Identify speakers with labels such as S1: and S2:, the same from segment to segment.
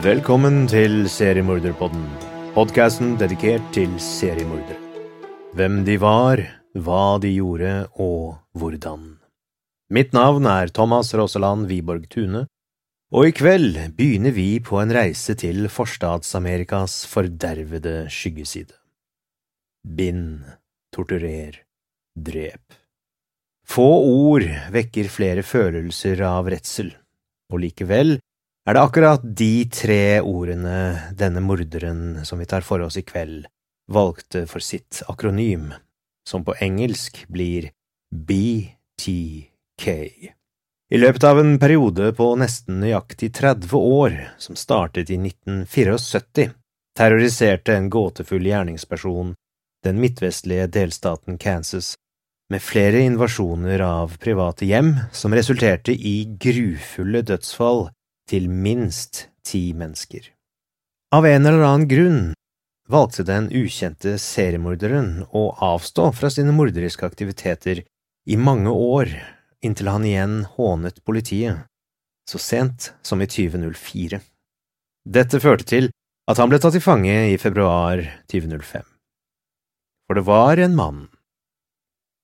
S1: Velkommen til Seriemorderpodden, podkasten dedikert til seriemordere. Hvem de var, hva de gjorde og hvordan. Mitt navn er Thomas Roseland Wiborg Tune, og i kveld begynner vi på en reise til Forstads-Amerikas fordervede skyggeside. Bind, torturer, drep. Få ord vekker flere følelser av redsel, og likevel er det akkurat de tre ordene denne morderen som vi tar for oss i kveld, valgte for sitt akronym, som på engelsk blir BTK. I løpet av en periode på nesten nøyaktig 30 år, som startet i 1974, terroriserte en gåtefull gjerningsperson den midtvestlige delstaten Kansas med flere invasjoner av private hjem som resulterte i grufulle dødsfall til minst ti mennesker. Av en eller annen grunn valgte den ukjente seriemorderen å avstå fra sine morderiske aktiviteter i mange år, inntil han igjen hånet politiet, så sent som i 2004. Dette førte til at han ble tatt til fange i februar 2005. For det var en mann,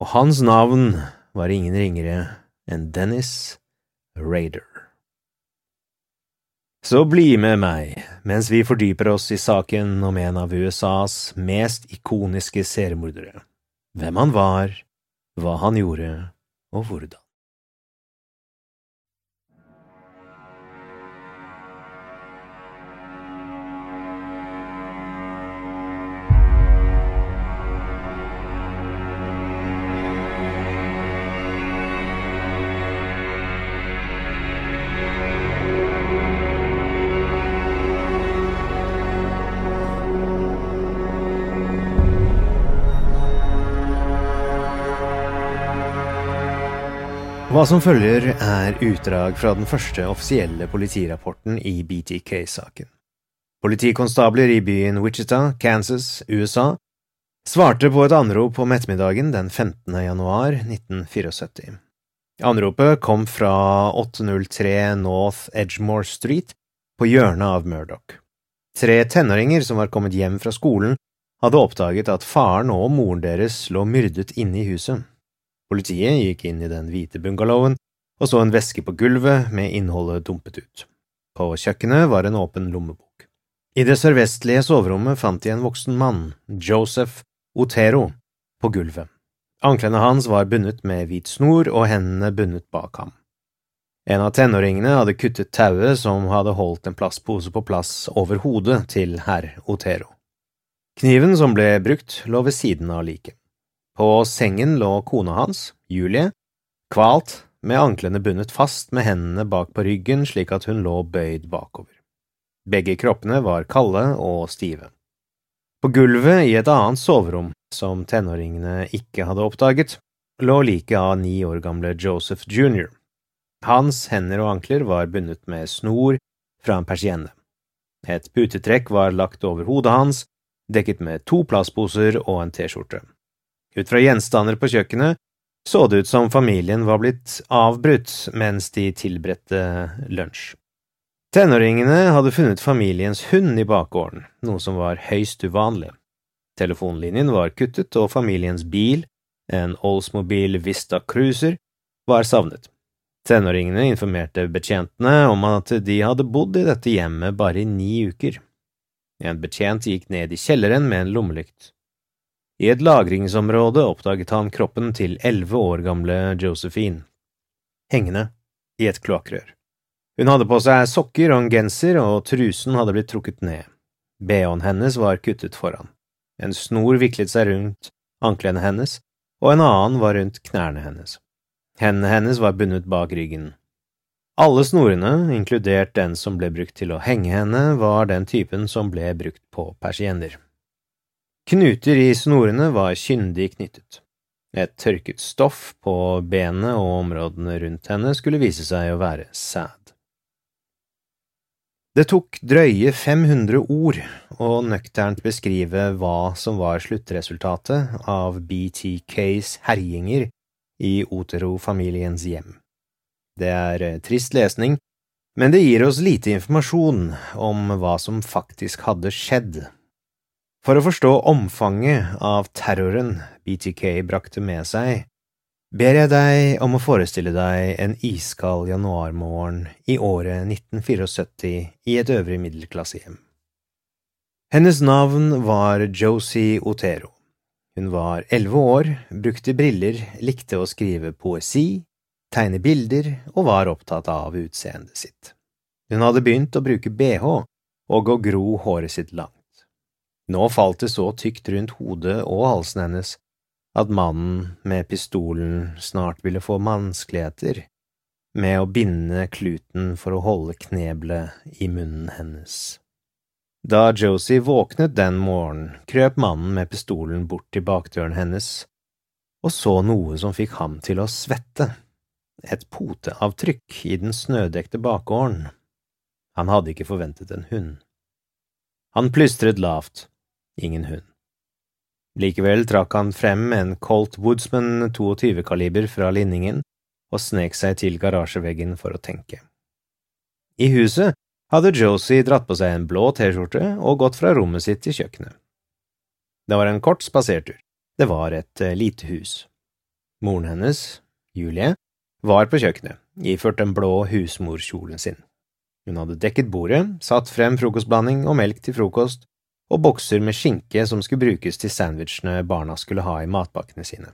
S1: og hans navn var ingen ringere enn Dennis Raider. Så bli med meg mens vi fordyper oss i saken om en av USAs mest ikoniske seriemordere, hvem han var, hva han gjorde og hvordan. Hva som følger, er utdrag fra den første offisielle politirapporten i BTK-saken. Politikonstabler i byen Wichita, Kansas, USA, svarte på et anrop om ettermiddagen den 15. januar 1974. Anropet kom fra 803 North Edgemore Street på hjørnet av Murdoch. Tre tenåringer som var kommet hjem fra skolen, hadde oppdaget at faren og moren deres lå myrdet inne i huset. Politiet gikk inn i den hvite bungalowen og så en veske på gulvet med innholdet dumpet ut. På kjøkkenet var en åpen lommebok. I det sørvestlige soverommet fant de en voksen mann, Joseph Otero, på gulvet. Anklene hans var bundet med hvit snor og hendene bundet bak ham. En av tenåringene hadde kuttet tauet som hadde holdt en plastpose på plass over hodet til herr Otero. Kniven som ble brukt, lå ved siden av liket. På sengen lå kona hans, Julie, kvalt, med anklene bundet fast med hendene bak på ryggen slik at hun lå bøyd bakover. Begge kroppene var kalde og stive. På gulvet i et annet soverom, som tenåringene ikke hadde oppdaget, lå liket av ni år gamle Joseph jr. Hans hender og ankler var bundet med snor fra en persienne. Et putetrekk var lagt over hodet hans, dekket med to plastposer og en T-skjorte. Ut fra gjenstander på kjøkkenet så det ut som familien var blitt avbrutt mens de tilberedte lunsj. Tenåringene hadde funnet familiens hund i bakgården, noe som var høyst uvanlig. Telefonlinjen var kuttet, og familiens bil, en Oldsmobile Vista Cruiser, var savnet. Tenåringene informerte betjentene om at de hadde bodd i dette hjemmet bare i ni uker. En betjent gikk ned i kjelleren med en lommelykt. I et lagringsområde oppdaget han kroppen til elleve år gamle Josephine, hengende i et kloakkrør. Hun hadde på seg sokker og en genser, og trusen hadde blitt trukket ned. BH-en hennes var kuttet foran. En snor viklet seg rundt anklene hennes, og en annen var rundt knærne hennes. Hendene hennes var bundet bak ryggen. Alle snorene, inkludert den som ble brukt til å henge henne, var den typen som ble brukt på persienner. Knuter i snorene var kyndig knyttet. Et tørket stoff på benet og områdene rundt henne skulle vise seg å være sæd. Det tok drøye 500 ord å nøkternt beskrive hva som var sluttresultatet av BTKs herjinger i Otero-familiens hjem. Det er trist lesning, men det gir oss lite informasjon om hva som faktisk hadde skjedd. For å forstå omfanget av terroren BTK brakte med seg, ber jeg deg om å forestille deg en iskald januarmorgen i året 1974 i et øvrig middelklassehjem. Hennes navn var Josie Otero. Hun var elleve år, brukte briller, likte å skrive poesi, tegne bilder og var opptatt av utseendet sitt. Hun hadde begynt å bruke bh og å gro håret sitt langt. Nå falt det så tykt rundt hodet og halsen hennes at mannen med pistolen snart ville få vanskeligheter med å binde kluten for å holde kneblet i munnen hennes. Da Josie våknet den morgenen, krøp mannen med pistolen bort til bakdøren hennes og så noe som fikk ham til å svette et poteavtrykk i den snødekte bakgården. Han hadde ikke forventet en hund. Han plystret lavt, ingen hund. Likevel trakk han frem en Colt Woodsman 22-kaliber fra linningen og snek seg til garasjeveggen for å tenke. I huset hadde Josie dratt på seg en blå T-skjorte og gått fra rommet sitt til kjøkkenet. Det var en kort spasertur. Det var et eh, lite hus. Moren hennes, Julie, var på kjøkkenet, iført den blå husmorkjolen sin. Hun hadde dekket bordet, satt frem frokostblanding og melk til frokost, og bokser med skinke som skulle brukes til sandwichene barna skulle ha i matpakkene sine.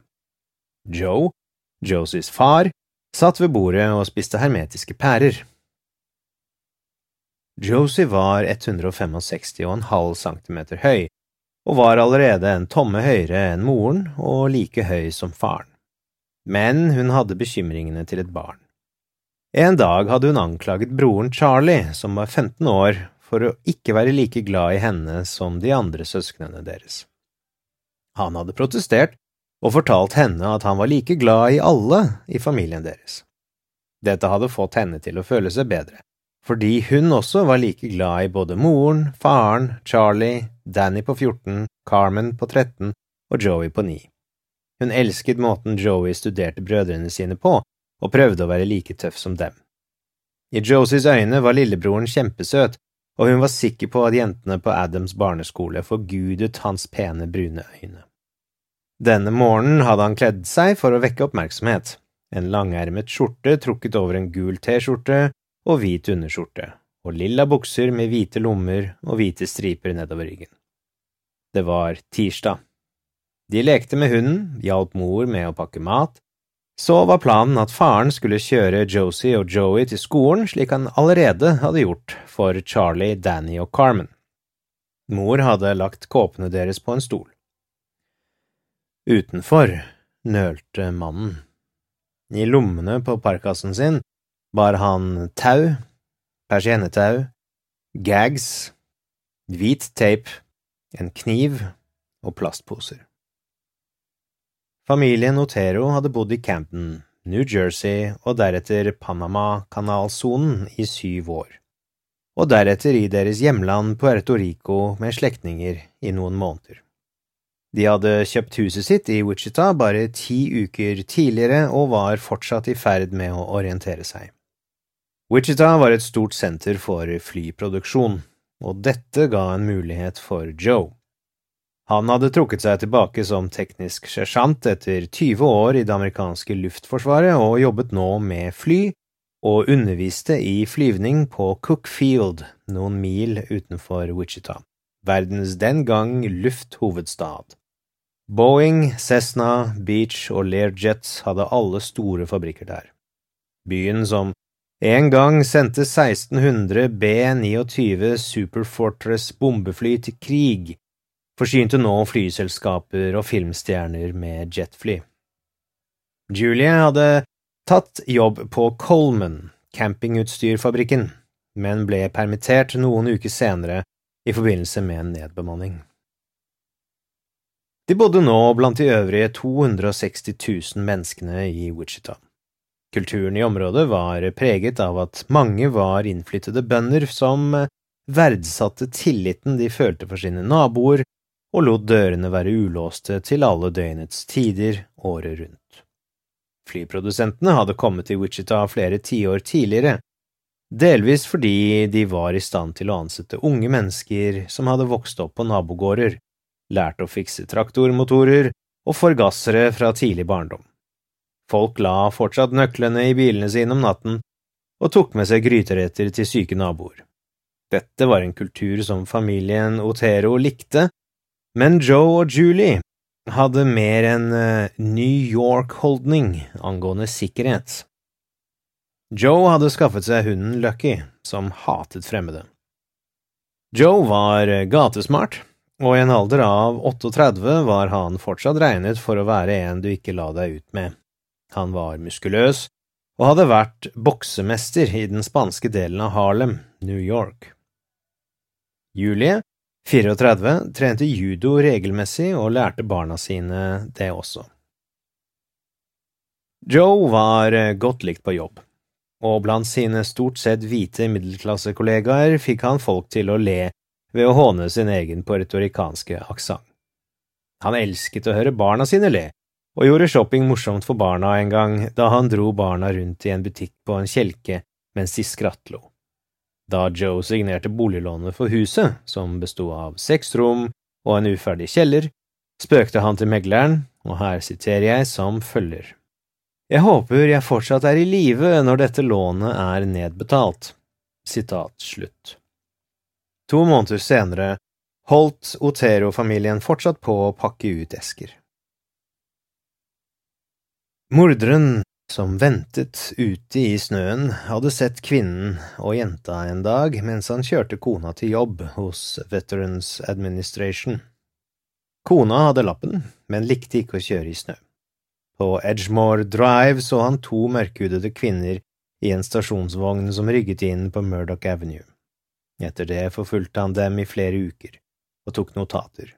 S1: Joe, Josies far, satt ved bordet og spiste hermetiske pærer. Josie var 165,5 centimeter høy, og var allerede en tomme høyere enn moren og like høy som faren men hun hadde bekymringene til et barn. En dag hadde hun anklaget broren Charlie, som var 15 år, for å ikke være like glad i henne som de andre søsknene deres. Han hadde protestert og fortalt henne at han var like glad i alle i familien deres. Dette hadde fått henne til å føle seg bedre, fordi hun også var like glad i både moren, faren, Charlie, Danny på 14, Carmen på 13 og Joey på 9. Hun elsket måten Joey studerte brødrene sine på, og prøvde å være like tøff som dem. I Josies øyne var lillebroren kjempesøt, og hun var sikker på at jentene på Adams barneskole forgudet hans pene, brune øyne. Denne morgenen hadde han kledd seg for å vekke oppmerksomhet, en langermet skjorte trukket over en gul T-skjorte og hvit underskjorte, og lilla bukser med hvite lommer og hvite striper nedover ryggen. Det var tirsdag. De lekte med hunden, hjalp mor med å pakke mat. Så var planen at faren skulle kjøre Josie og Joey til skolen slik han allerede hadde gjort for Charlie, Danny og Carmen. Mor hadde lagt kåpene deres på en stol. Utenfor nølte mannen. I lommene på parkasen sin bar han tau, persiennetau, gags, hvit tape, en kniv og plastposer. Familien Otero hadde bodd i Campton, New Jersey og deretter Panama-kanalsonen i syv år, og deretter i deres hjemland Puerto Rico med slektninger i noen måneder. De hadde kjøpt huset sitt i Wichita bare ti uker tidligere og var fortsatt i ferd med å orientere seg. Wichita var et stort senter for flyproduksjon, og dette ga en mulighet for Joe. Han hadde trukket seg tilbake som teknisk sersjant etter 20 år i det amerikanske luftforsvaret og jobbet nå med fly, og underviste i flyvning på Cook Field, noen mil utenfor Wichita, verdens den gang lufthovedstad. Boeing, Cessna, Beach og Learjet hadde alle store fabrikker der. Byen som en gang sendte 1600 B-29 Superfortress bombefly til krig, forsynte nå flyselskaper og filmstjerner med jetfly. Julie hadde tatt jobb på Coleman, campingutstyrfabrikken, men ble permittert noen uker senere i forbindelse med en nedbemanning. De bodde nå blant de øvrige 260 000 menneskene i Wichita. Kulturen i området var preget av at mange var innflyttede bønder som verdsatte tilliten de følte for sine naboer, og lot dørene være ulåste til alle døgnets tider året rundt. Flyprodusentene hadde kommet til Wichita flere tiår tidligere, delvis fordi de var i stand til å ansette unge mennesker som hadde vokst opp på nabogårder, lært å fikse traktormotorer og forgassere fra tidlig barndom. Folk la fortsatt nøklene i bilene sine om natten og tok med seg gryteretter til syke naboer. Dette var en kultur som familien Otero likte, men Joe og Julie hadde mer en eh, New York-holdning angående sikkerhet. Joe hadde skaffet seg hunden Lucky, som hatet fremmede. Joe var gatesmart, og i en alder av 38 var han fortsatt regnet for å være en du ikke la deg ut med. Han var muskuløs og hadde vært boksemester i den spanske delen av Harlem, New York. Julie, 34, trente judo regelmessig og lærte barna sine det også. Joe var godt likt på jobb, og blant sine stort sett hvite middelklassekollegaer fikk han folk til å le ved å håne sin egen puertorikanske aksent. Han elsket å høre barna sine le, og gjorde shopping morsomt for barna en gang da han dro barna rundt i en butikk på en kjelke mens de skrattlo. Da Joe signerte boliglånet for huset, som bestod av seks rom og en uferdig kjeller, spøkte han til megleren, og her siterer jeg som følger. Jeg håper jeg fortsatt er i live når dette lånet er nedbetalt. Sitat slutt. To måneder senere holdt Otero-familien fortsatt på å pakke ut esker. Morderen, som ventet ute i snøen, hadde sett kvinnen og jenta en dag mens han kjørte kona til jobb hos Veterans Administration. Kona hadde lappen, men likte ikke å kjøre i snø. På Edgemore Drive så han to mørkhudede kvinner i en stasjonsvogn som rygget inn på Murdoch Avenue. Etter det forfulgte han dem i flere uker, og tok notater.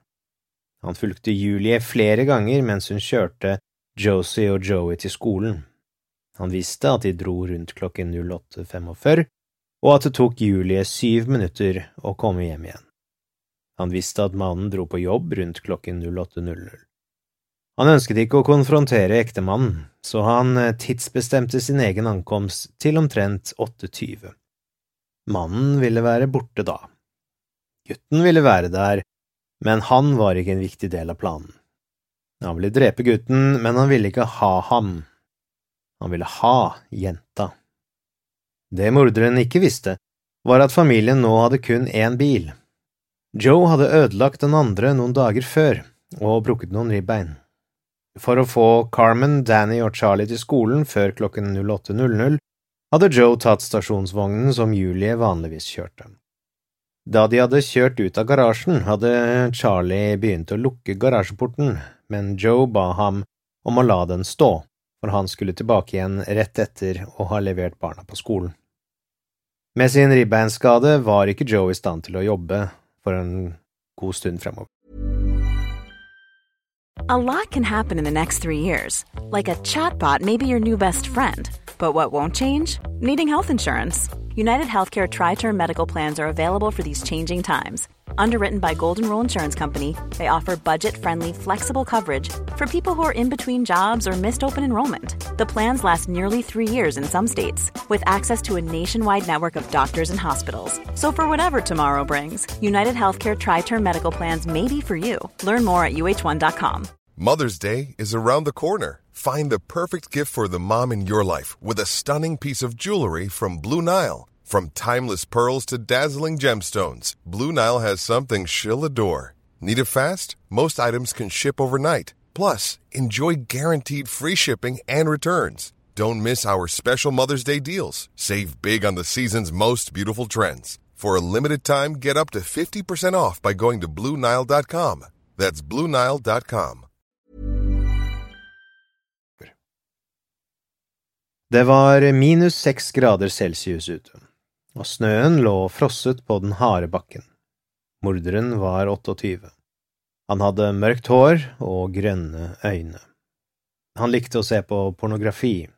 S1: Han fulgte Julie flere ganger mens hun kjørte Josie og Joey til skolen. Han visste at de dro rundt klokken 08.45, og at det tok Julie syv minutter å komme hjem igjen. Han visste at mannen dro på jobb rundt klokken 08.00. Han ønsket ikke å konfrontere ektemannen, så han eh, tidsbestemte sin egen ankomst til omtrent 8.20. Mannen ville være borte da. Gutten ville være der, men han var ikke en viktig del av planen. Han ville drepe gutten, men han ville ikke ha ham. Han ville ha jenta. Det morderen ikke visste, var at familien nå hadde kun én bil. Joe hadde ødelagt den andre noen dager før og brukket noen ribbein. For å få Carmen, Danny og Charlie til skolen før klokken 08.00 hadde Joe tatt stasjonsvognen som Julie vanligvis kjørte. Da de hadde kjørt ut av garasjen, hadde Charlie begynt å lukke garasjeporten, men Joe ba ham om å la den stå, for han skulle tilbake igjen rett etter å ha levert barna på skolen. Med sin ribbeinskade var ikke Joe i stand til å jobbe for en god stund fremover.
S2: A lot can happen in the next three years. Like a chatbot may be your new best friend. But what won't change? Needing health insurance. United Healthcare Tri Term Medical Plans are available for these changing times. Underwritten by Golden Rule Insurance Company, they offer budget friendly, flexible coverage for people who are in between jobs or missed open enrollment. The plans last nearly three years in some states, with access to a nationwide network of doctors and hospitals. So, for whatever tomorrow brings, United Healthcare Tri Term Medical Plans may be for you. Learn more at uh1.com.
S3: Mother's Day is around the corner. Find the perfect gift for the mom in your life with a stunning piece of jewelry from Blue Nile. From timeless pearls to dazzling gemstones, Blue Nile has something she'll adore. Need it fast? Most items can ship overnight. Plus, enjoy guaranteed free shipping and returns. Don't miss our special Mother's Day deals. Save big on the season's most beautiful trends. For a limited time, get up to 50% off by going to BlueNile.com. That's BlueNile.com.
S1: Det var minus grader celsius ute, og snøen lå frosset på den harde bakken. Morderen var 28. Han hadde mørkt hår og grønne øyne. Han likte å se på pornografi.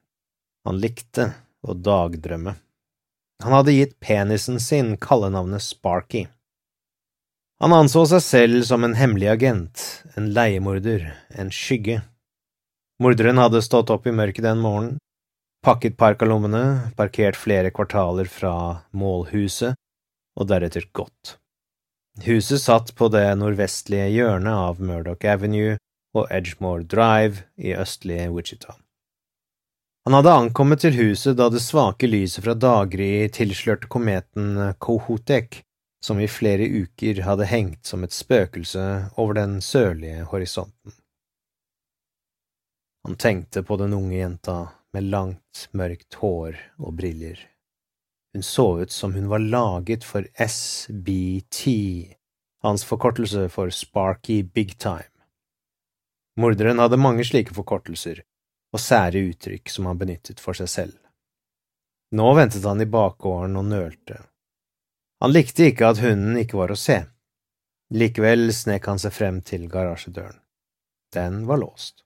S1: Han likte å dagdrømme. Han hadde gitt penisen sin kallenavnet Sparky. Han anså seg selv som en hemmelig agent, en leiemorder, en skygge. Morderen hadde stått opp i mørket den morgenen, pakket parkalommene, parkert flere kvartaler fra målhuset og deretter gått. Huset satt på det nordvestlige hjørnet av Murdoch Avenue og Edgemore Drive i østlige Wichita. Han hadde ankommet til huset da det svake lyset fra daggry tilslørte kometen Kohotek, som i flere uker hadde hengt som et spøkelse over den sørlige horisonten. Han tenkte på den unge jenta med langt, mørkt hår og briller. Hun så ut som hun var laget for SBT, hans forkortelse for Sparky Big Time. Morderen hadde mange slike forkortelser og sære uttrykk som han benyttet for seg selv. Nå ventet han i bakgården og nølte. Han likte ikke at hunden ikke var å se. Likevel snek han seg frem til garasjedøren. Den var låst.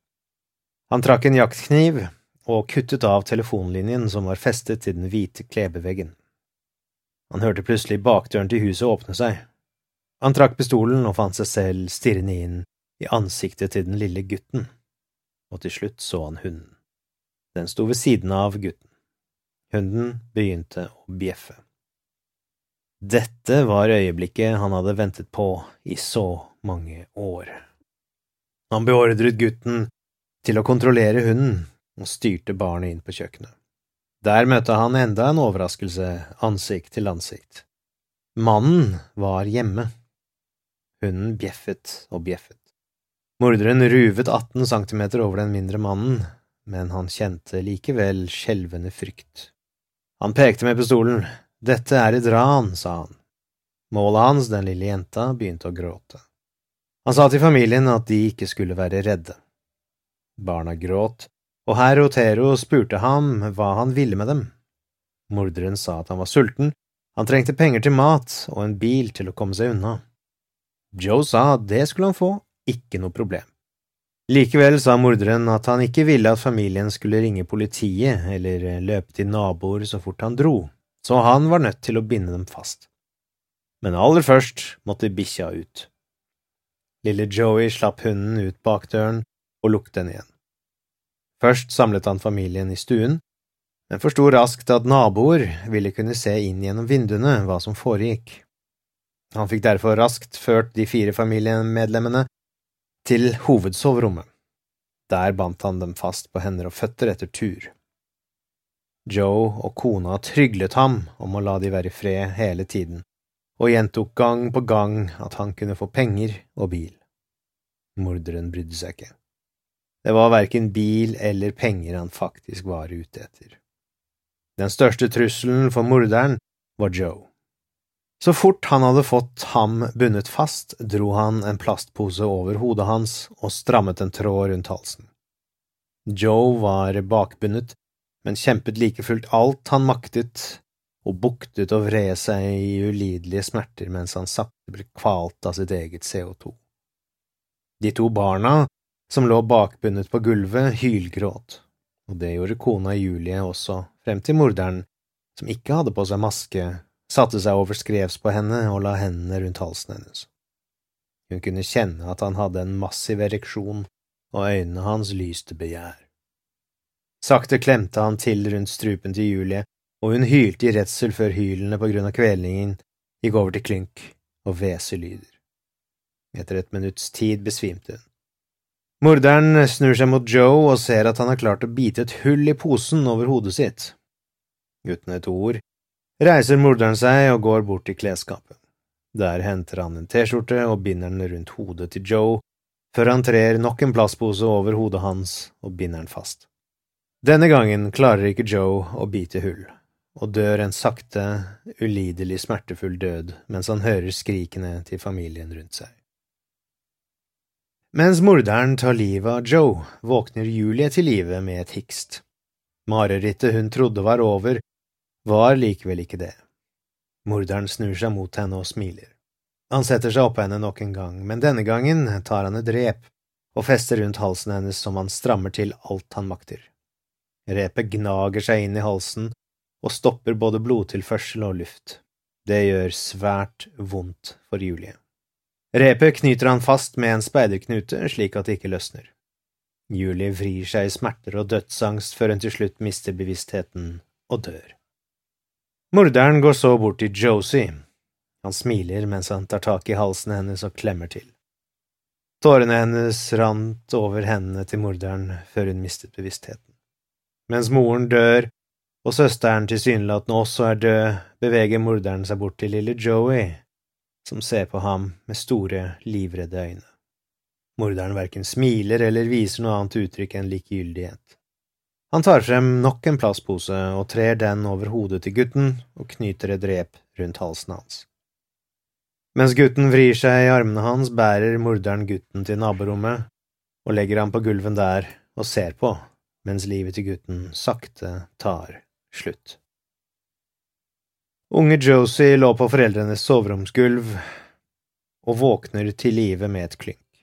S1: Han trakk en jaktkniv og kuttet av telefonlinjen som var festet til den hvite klebeveggen. Han hørte plutselig bakdøren til huset åpne seg. Han trakk pistolen og fant seg selv stirrende inn i ansiktet til den lille gutten, og til slutt så han hunden. Den sto ved siden av gutten. Hunden begynte å bjeffe. Dette var øyeblikket han hadde ventet på i så mange år. Han beordret gutten til å kontrollere hunden og styrte barnet inn på kjøkkenet. Der møtte han enda en overraskelse ansikt til ansikt. Mannen var hjemme. Hunden bjeffet og bjeffet. Morderen ruvet 18 centimeter over den mindre mannen, men han kjente likevel skjelvende frykt. Han pekte med pistolen. Dette er et ran, sa han. Målet hans, den lille jenta, begynte å gråte. Han sa til familien at de ikke skulle være redde. Barna gråt, og herr Otero spurte ham hva han ville med dem. Morderen sa at han var sulten, han trengte penger til mat og en bil til å komme seg unna. Joe sa at det skulle han få, ikke noe problem. Likevel sa morderen at han ikke ville at familien skulle ringe politiet eller løpe til naboer så fort han dro, så han var nødt til å binde dem fast. Men aller først måtte bikkja ut. Lille Joey slapp hunden ut bakdøren og lukket den igjen. Først samlet han familien i stuen, men forsto raskt at naboer ville kunne se inn gjennom vinduene hva som foregikk. Han fikk derfor raskt ført de fire familiemedlemmene til hovedsoverommet. Der bandt han dem fast på hender og føtter etter tur. Joe og kona tryglet ham om å la de være i fred hele tiden, og gjentok gang på gang at han kunne få penger og bil. Morderen brydde seg ikke. Det var verken bil eller penger han faktisk var ute etter. Den største trusselen for morderen var Joe. Så fort han hadde fått ham bundet fast, dro han en plastpose over hodet hans og strammet en tråd rundt halsen. Joe var bakbundet, men kjempet like fullt alt han maktet, og buktet og vred seg i ulidelige smerter mens han sakte ble kvalt av sitt eget CO2. De to barna som lå bakbundet på gulvet, hylgråt, og det gjorde kona Julie også, frem til morderen, som ikke hadde på seg maske, satte seg over skrevs på henne og la hendene rundt halsen hennes. Hun kunne kjenne at han hadde en massiv ereksjon, og øynene hans lyste begjær. Sakte klemte han til rundt strupen til Julie, og hun hylte i redsel før hylene på grunn av kvelningen gikk over til klynk og hveselyder. Etter et minutts tid besvimte hun. Morderen snur seg mot Joe og ser at han har klart å bite et hull i posen over hodet sitt. Uten et ord reiser morderen seg og går bort til klesskapet. Der henter han en T-skjorte og binder den rundt hodet til Joe, før han trer nok en plastpose over hodet hans og binder den fast. Denne gangen klarer ikke Joe å bite hull, og dør en sakte, ulidelig smertefull død mens han hører skrikene til familien rundt seg. Mens morderen tar livet av Joe, våkner Julie til live med et hikst. Marerittet hun trodde var over, var likevel ikke det. Morderen snur seg mot henne og smiler. Han setter seg oppå henne nok en gang, men denne gangen tar han et rep og fester rundt halsen hennes som han strammer til alt han makter. Repet gnager seg inn i halsen og stopper både blodtilførsel og luft. Det gjør svært vondt for Julie. Repet knyter han fast med en speiderknute slik at det ikke løsner. Julie vrir seg i smerter og dødsangst før hun til slutt mister bevisstheten og dør. Morderen går så bort til Josie. Han smiler mens han tar tak i halsen hennes og klemmer til. Tårene hennes rant over hendene til morderen før hun mistet bevisstheten. Mens moren dør og søsteren tilsynelatende også er død, beveger morderen seg bort til lille Joey, som ser på ham med store, livredde øyne. Morderen verken smiler eller viser noe annet uttrykk enn likegyldighet. Han tar frem nok en plastpose og trer den over hodet til gutten og knyter et rep rundt halsen hans. Mens gutten vrir seg i armene hans, bærer morderen gutten til naborommet og legger ham på gulven der og ser på, mens livet til gutten sakte tar slutt. Unge Josie lå på foreldrenes soveromsgulv og våkner til live med et klynk.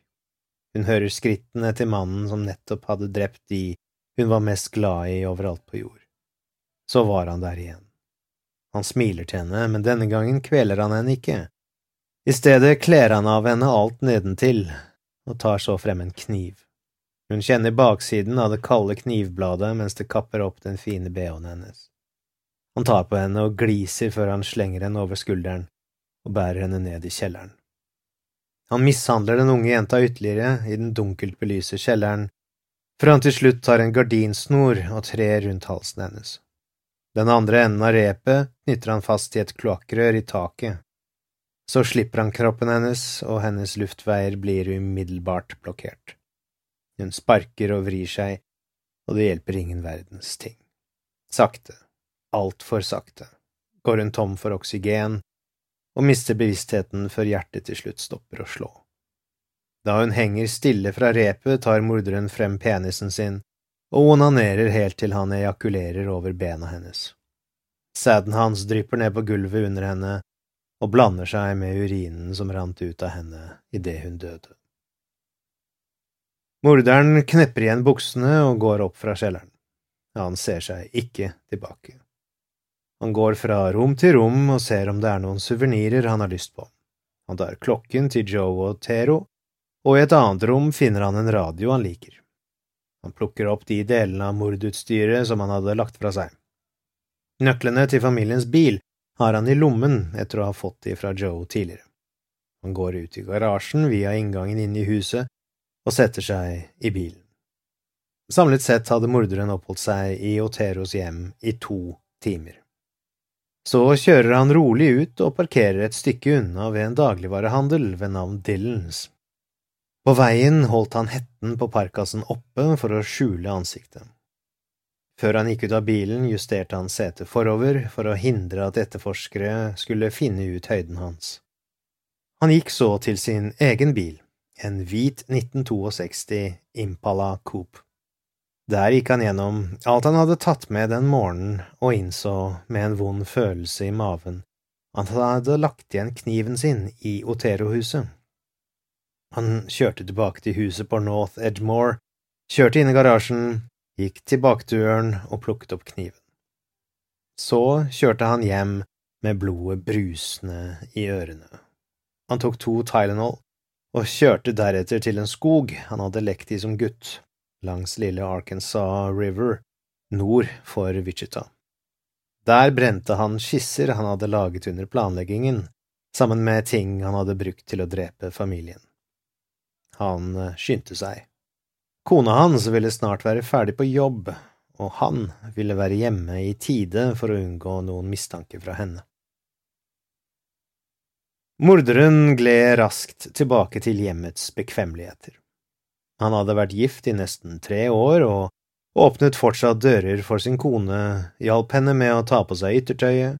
S1: Hun hører skrittene til mannen som nettopp hadde drept de hun var mest glad i overalt på jord. Så var han der igjen. Han smiler til henne, men denne gangen kveler han henne ikke. I stedet kler han av henne alt nedentil og tar så frem en kniv. Hun kjenner baksiden av det kalde knivbladet mens det kapper opp den fine bh-en hennes. Han tar på henne og gliser før han slenger henne over skulderen og bærer henne ned i kjelleren. Han mishandler den unge jenta ytterligere i den dunkelt belyste kjelleren før han til slutt tar en gardinsnor og trer rundt halsen hennes. Den andre enden av repet knytter han fast i et kloakkrør i taket. Så slipper han kroppen hennes, og hennes luftveier blir umiddelbart blokkert. Hun sparker og vrir seg, og det hjelper ingen verdens ting. Sakte, altfor sakte, går hun tom for oksygen og mister bevisstheten før hjertet til slutt stopper å slå. Da hun henger stille fra repet, tar morderen frem penisen sin og onanerer helt til han ejakulerer over bena hennes. Sæden hans drypper ned på gulvet under henne og blander seg med urinen som rant ut av henne idet hun døde. Morderen knepper igjen buksene og går opp fra kjelleren. Han ser seg ikke tilbake. Han går fra rom til rom og ser om det er noen suvenirer han har lyst på. Han tar klokken til Joe og Tero og i et annet rom finner han en radio han liker. Han plukker opp de delene av mordutstyret som han hadde lagt fra seg. Nøklene til familiens bil har han i lommen etter å ha fått de fra Joe tidligere. Han går ut i garasjen via inngangen inn i huset og setter seg i bilen. Samlet sett hadde morderen oppholdt seg i Oteros hjem i to timer. Så kjører han rolig ut og parkerer et stykke unna ved en dagligvarehandel ved navn Dillons. På veien holdt han hetten på parkasen oppe for å skjule ansiktet. Før han gikk ut av bilen, justerte han setet forover for å hindre at etterforskere skulle finne ut høyden hans. Han gikk så til sin egen bil, en hvit 1962 Impala Coupe. Der gikk han gjennom alt han hadde tatt med den morgenen, og innså med en vond følelse i maven at han hadde lagt igjen kniven sin i Otero-huset. Han kjørte tilbake til huset på North Edgemore, kjørte inn i garasjen, gikk til bakdøren og plukket opp kniven. Så kjørte han hjem med blodet brusende i ørene. Han tok to Tylenol og kjørte deretter til en skog han hadde lekt i som gutt, langs lille Arkansas River, nord for Wichita. Der brente han skisser han hadde laget under planleggingen, sammen med ting han hadde brukt til å drepe familien. Han eh, skyndte seg. Kona hans ville snart være ferdig på jobb, og han ville være hjemme i tide for å unngå noen mistanke fra henne. Morderen gled raskt tilbake til hjemmets bekvemmeligheter. Han hadde vært gift i nesten tre år og åpnet fortsatt dører for sin kone, hjalp henne med å ta på seg yttertøyet,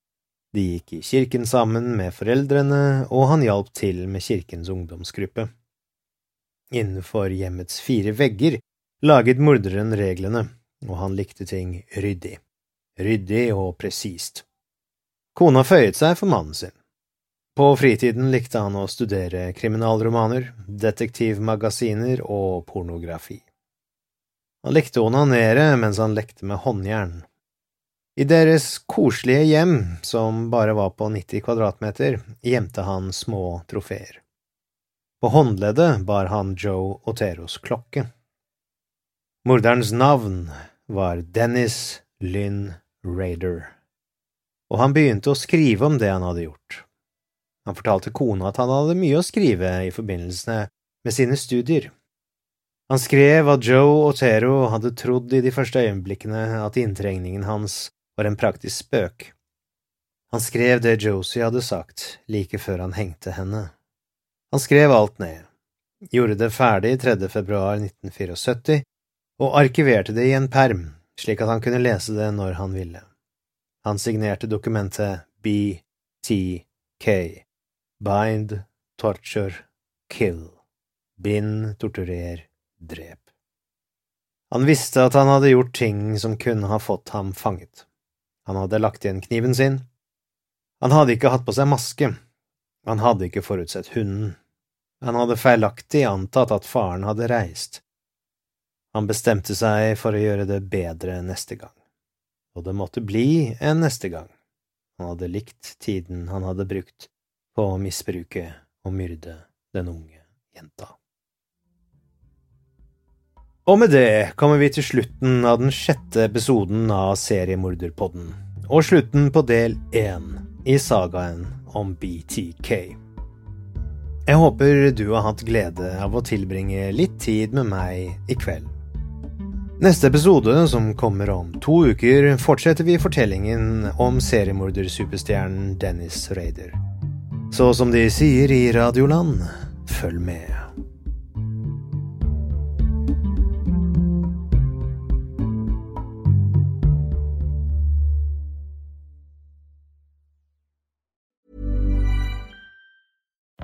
S1: de gikk i kirken sammen med foreldrene, og han hjalp til med kirkens ungdomsgruppe. Innenfor hjemmets fire vegger laget morderen reglene, og han likte ting ryddig, ryddig og presist. Kona føyet seg for mannen sin. På fritiden likte han å studere kriminalromaner, detektivmagasiner og pornografi. Han likte å onanere mens han lekte med håndjern. I deres koselige hjem, som bare var på 90 kvadratmeter, gjemte han små trofeer. På håndleddet bar han Joe Oteros klokke. Morderens navn var Dennis Lynn Raider, og han begynte å skrive om det han hadde gjort. Han fortalte kona at han hadde mye å skrive i forbindelse med sine studier. Han skrev at Joe Otero hadde trodd i de første øyeblikkene at inntrengningen hans var en praktisk spøk. Han skrev det Josie hadde sagt like før han hengte henne. Han skrev alt ned, gjorde det ferdig 3. februar 1974 og arkiverte det i en perm slik at han kunne lese det når han ville. Han signerte dokumentet BTK, Bind, Torture, Kill, bind, torturer, drep. Han visste at han hadde gjort ting som kunne ha fått ham fanget. Han hadde lagt igjen kniven sin. Han hadde ikke hatt på seg maske. Han hadde ikke forutsett hunden. Han hadde feilaktig antatt at faren hadde reist. Han bestemte seg for å gjøre det bedre neste gang. Og det måtte bli en neste gang. Han hadde likt tiden han hadde brukt på å misbruke og myrde den unge jenta. Og med det kommer vi til slutten av den sjette episoden av Seriemorderpodden, og slutten på del én i sagaen om BTK. Jeg håper du har hatt glede av å tilbringe litt tid med meg i kveld. Neste episode, som kommer om to uker, fortsetter vi fortellingen om seriemordersuperstjernen Dennis Raider. Så som de sier i Radioland, følg med.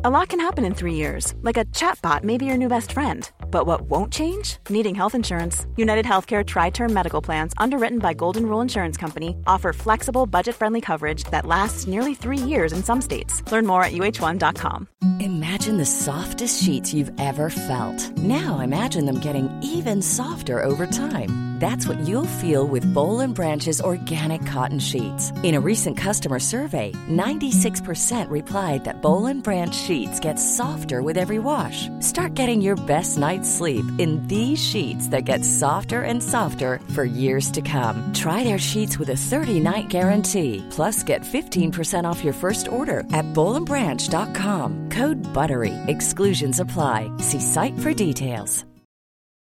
S2: A lot can happen in three years, like a chatbot may be your new best friend. But what won't change? Needing health insurance. United Healthcare Tri Term Medical Plans, underwritten by Golden Rule Insurance Company, offer flexible, budget friendly coverage that lasts nearly three years in some states. Learn more at uh1.com.
S4: Imagine the softest sheets you've ever felt. Now imagine them getting even softer over time. That's what you'll feel with Bowl and Branch's organic cotton sheets. In a recent customer survey, 96% replied that Bowl and Branch sheets get softer with every wash. Start getting your best sleep in these sheets that get softer and softer for years to come. Try their sheets with a 30-night guarantee. Plus, get 15% off your first order at bowlandbranch.com. Code BUTTERY. Exclusions apply. See site for details.